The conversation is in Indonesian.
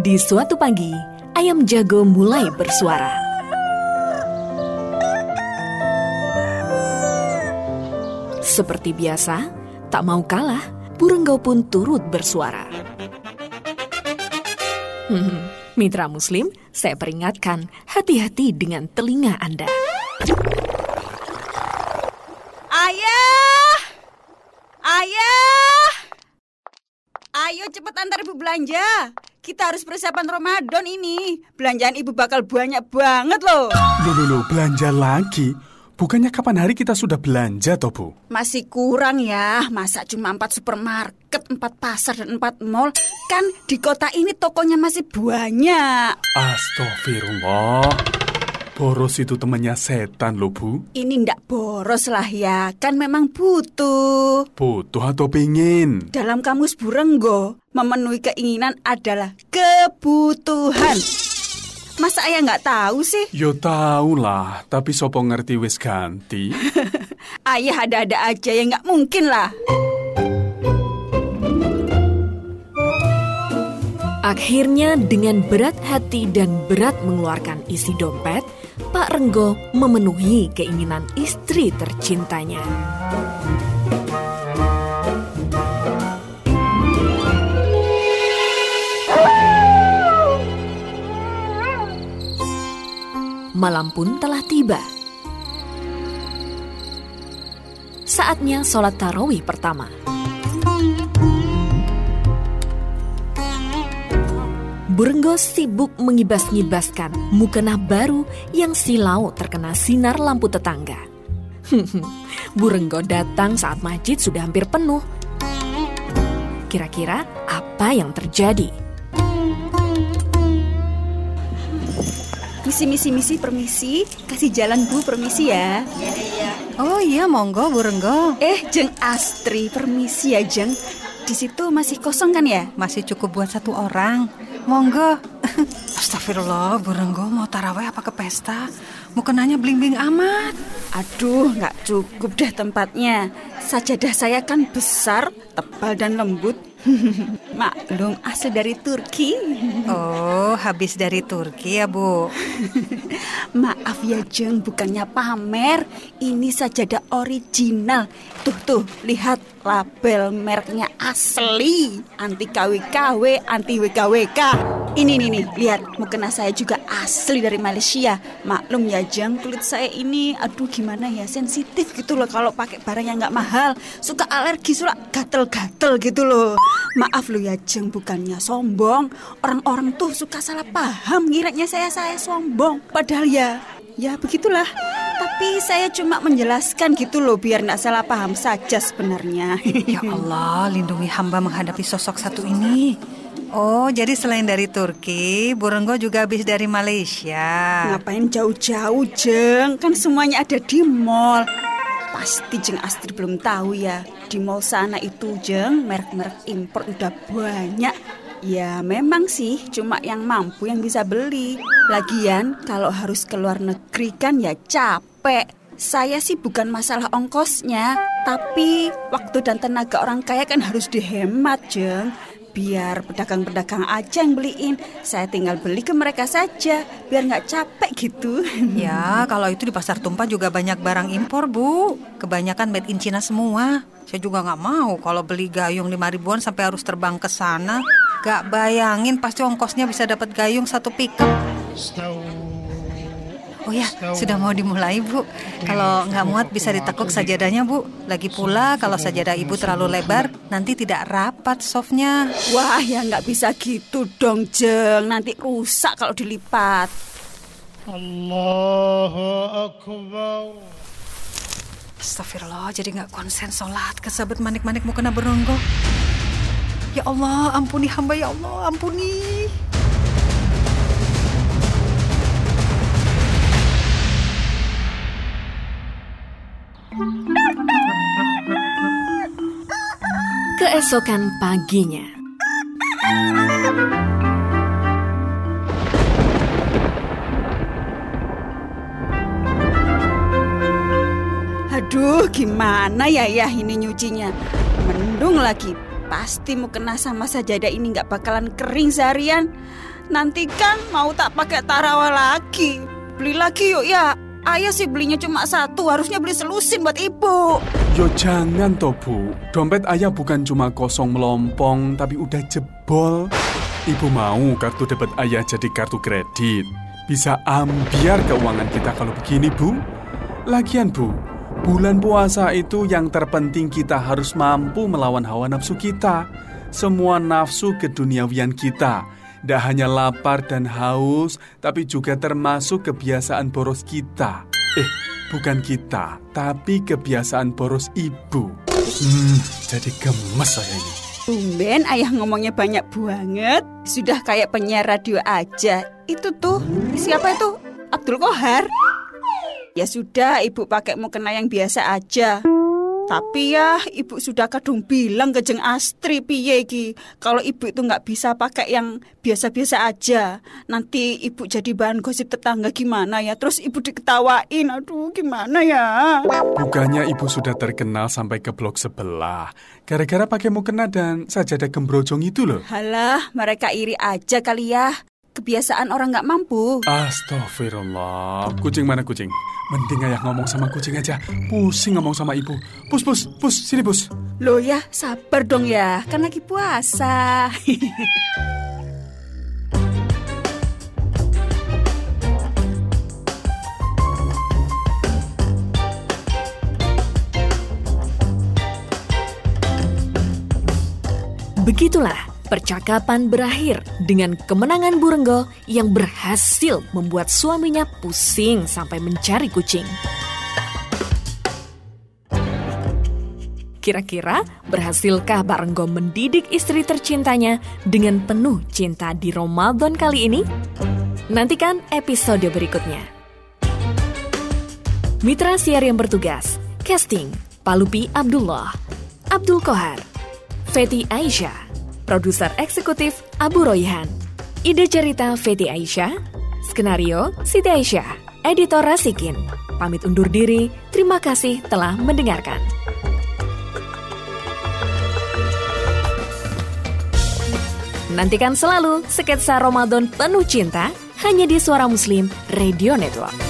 Di suatu pagi, ayam jago mulai bersuara. Seperti biasa, tak mau kalah, Burenggo pun turut bersuara. Hmm, Mitra Muslim, saya peringatkan, hati-hati dengan telinga Anda. Ayah! Ayah! Ayo cepet antar ibu belanja. Kita harus persiapan Ramadan ini. Belanjaan ibu bakal banyak banget loh. Loh, loh, loh, belanja lagi? Bukannya kapan hari kita sudah belanja toh, Bu? Masih kurang ya. Masa cuma empat supermarket, empat pasar, dan empat mall? Kan di kota ini tokonya masih banyak. Astagfirullah. Boros itu temannya setan loh, Bu. Ini ndak boros lah ya. Kan memang butuh. Butuh atau pingin? Dalam kamus Burenggo, memenuhi keinginan adalah kebutuhan. Masa ayah nggak tahu sih? Yo tahu lah, tapi sopo ngerti wis ganti. Ayah ada-ada aja ya nggak mungkin lah. Akhirnya dengan berat hati dan berat mengeluarkan isi dompet, Pak Renggo memenuhi keinginan istri tercintanya. Malam pun telah tiba. Saatnya sholat tarawih pertama. Burenggo sibuk mengibas-ngibaskan mukena baru yang silau terkena sinar lampu tetangga. Burenggo datang saat masjid sudah hampir penuh. Kira-kira apa yang terjadi? Misi, misi, misi, permisi. Kasih jalan bu, permisi ya. Oh iya, monggo Bu Renggo. Eh, Jeng Astri, permisi ya Jeng. Di situ masih kosong kan ya? Masih cukup buat satu orang. Monggo. Astagfirullah, Bu Renggo mau taraweh apa ke pesta? Mukenanya bling-bling amat. Aduh, nggak cukup deh tempatnya. Sajadah saya kan besar, tebal dan lembut. Maklum, asli dari Turki. Oh, habis dari Turki ya, Bu. Maaf ya Jeng, bukannya pamer. Ini sajadah original. Tuh tuh, lihat label mereknya asli. Anti KW-KW, anti WKWK. Ini nih nih, lihat mukena saya juga asli dari Malaysia. Maklum ya Jeng, kulit saya ini aduh gimana ya sensitif gitu loh kalau pakai barang yang nggak mahal. Suka alergi, suka gatel-gatel gitu loh. Maaf loh ya Jeng, bukannya sombong. Orang-orang tuh suka salah paham ngiranya saya saya sombong. Padahal ya, ya begitulah. Tapi saya cuma menjelaskan gitu loh biar nggak salah paham saja sebenarnya. Ya Allah, lindungi hamba menghadapi sosok satu ini. Oh, jadi selain dari Turki, Bu Renggo juga habis dari Malaysia. Ngapain jauh-jauh Jeng? Kan semuanya ada di mall. Pasti Jeng Astri belum tahu ya. Di mall sana itu Jeng, merek-merek impor udah banyak. Ya memang sih cuma yang mampu yang bisa beli. Lagian kalau harus ke luar negeri kan ya capek. Saya sih bukan masalah ongkosnya, tapi waktu dan tenaga orang kaya kan harus dihemat, Jeng. Biar pedagang-pedagang aja yang beliin, saya tinggal beli ke mereka saja, biar nggak capek gitu. Ya, kalau itu di pasar tumpah juga banyak barang impor, Bu. Kebanyakan made in China semua. Saya juga nggak mau kalau beli gayung lima ribuan sampai harus terbang ke sana. Gak bayangin pasti ongkosnya bisa dapat gayung satu pickup. Oh ya, sudah mau dimulai Bu. Kalau nggak muat bisa ditekuk sajadahnya Bu. Lagi pula kalau sajadah Ibu terlalu lebar, nanti tidak rapat softnya. Wah ya nggak bisa gitu dong Jeng, nanti rusak kalau dilipat. Allahu Akbar. Astagfirullah, jadi nggak konsen sholat kesabet manik-manik mau kena beronggo. Ya Allah, ampuni hamba ya Allah, ampuni. Keesokan paginya, Aduh, gimana ya ya ini nyucinya? Mendung lagi. Pasti mau kena sama sajadah ini nggak bakalan kering seharian. Nanti kan mau tak pakai tarawah lagi. Beli lagi yuk ya. Ayah sih belinya cuma satu, harusnya beli selusin buat ibu. Yo jangan toh bu, dompet ayah bukan cuma kosong melompong, tapi udah jebol. Ibu mau kartu debit ayah jadi kartu kredit. Bisa ambiar keuangan kita kalau begini bu. Lagian bu, bulan puasa itu yang terpenting kita harus mampu melawan hawa nafsu kita. Semua nafsu keduniawian kita. Tidak hanya lapar dan haus, tapi juga termasuk kebiasaan boros kita. Eh, bukan kita, tapi kebiasaan boros ibu. Hmm, jadi gemes saya ini. Tumben ayah ngomongnya banyak banget. Sudah kayak penyiar radio aja. Itu tuh, siapa itu? Abdul Kohar. Ya sudah, ibu pakai mukena yang biasa aja. Tapi ya, ibu sudah kadung bilang ke Jeng Astri piye ki. Kalau ibu itu nggak bisa pakai yang biasa-biasa aja. Nanti ibu jadi bahan gosip tetangga gimana ya. Terus ibu diketawain. Aduh, gimana ya? Bukannya ibu sudah terkenal sampai ke blok sebelah. Gara-gara pakai mukena dan sajadah gembrojong itu loh. Halah, mereka iri aja kali ya. Kebiasaan orang nggak mampu. Astagfirullah. Kucing mana kucing? Mending ayah ngomong sama kucing aja. Pusing ngomong sama ibu. Pus, pus, pus. Sini, pus. Loh ya, sabar dong ya. Kan lagi puasa. Begitulah percakapan berakhir dengan kemenangan Burenggo yang berhasil membuat suaminya pusing sampai mencari kucing. Kira-kira berhasilkah Barenggo mendidik istri tercintanya dengan penuh cinta di Ramadan kali ini? Nantikan episode berikutnya. Mitra siar yang bertugas, casting, Palupi Abdullah, Abdul Kohar, Feti Aisyah, produser eksekutif Abu Royhan, ide cerita Feti Aisyah, skenario Siti Aisyah, editor Rasikin. Pamit undur diri, terima kasih telah mendengarkan. Nantikan selalu sketsa Ramadan penuh cinta hanya di Suara Muslim Radio Network.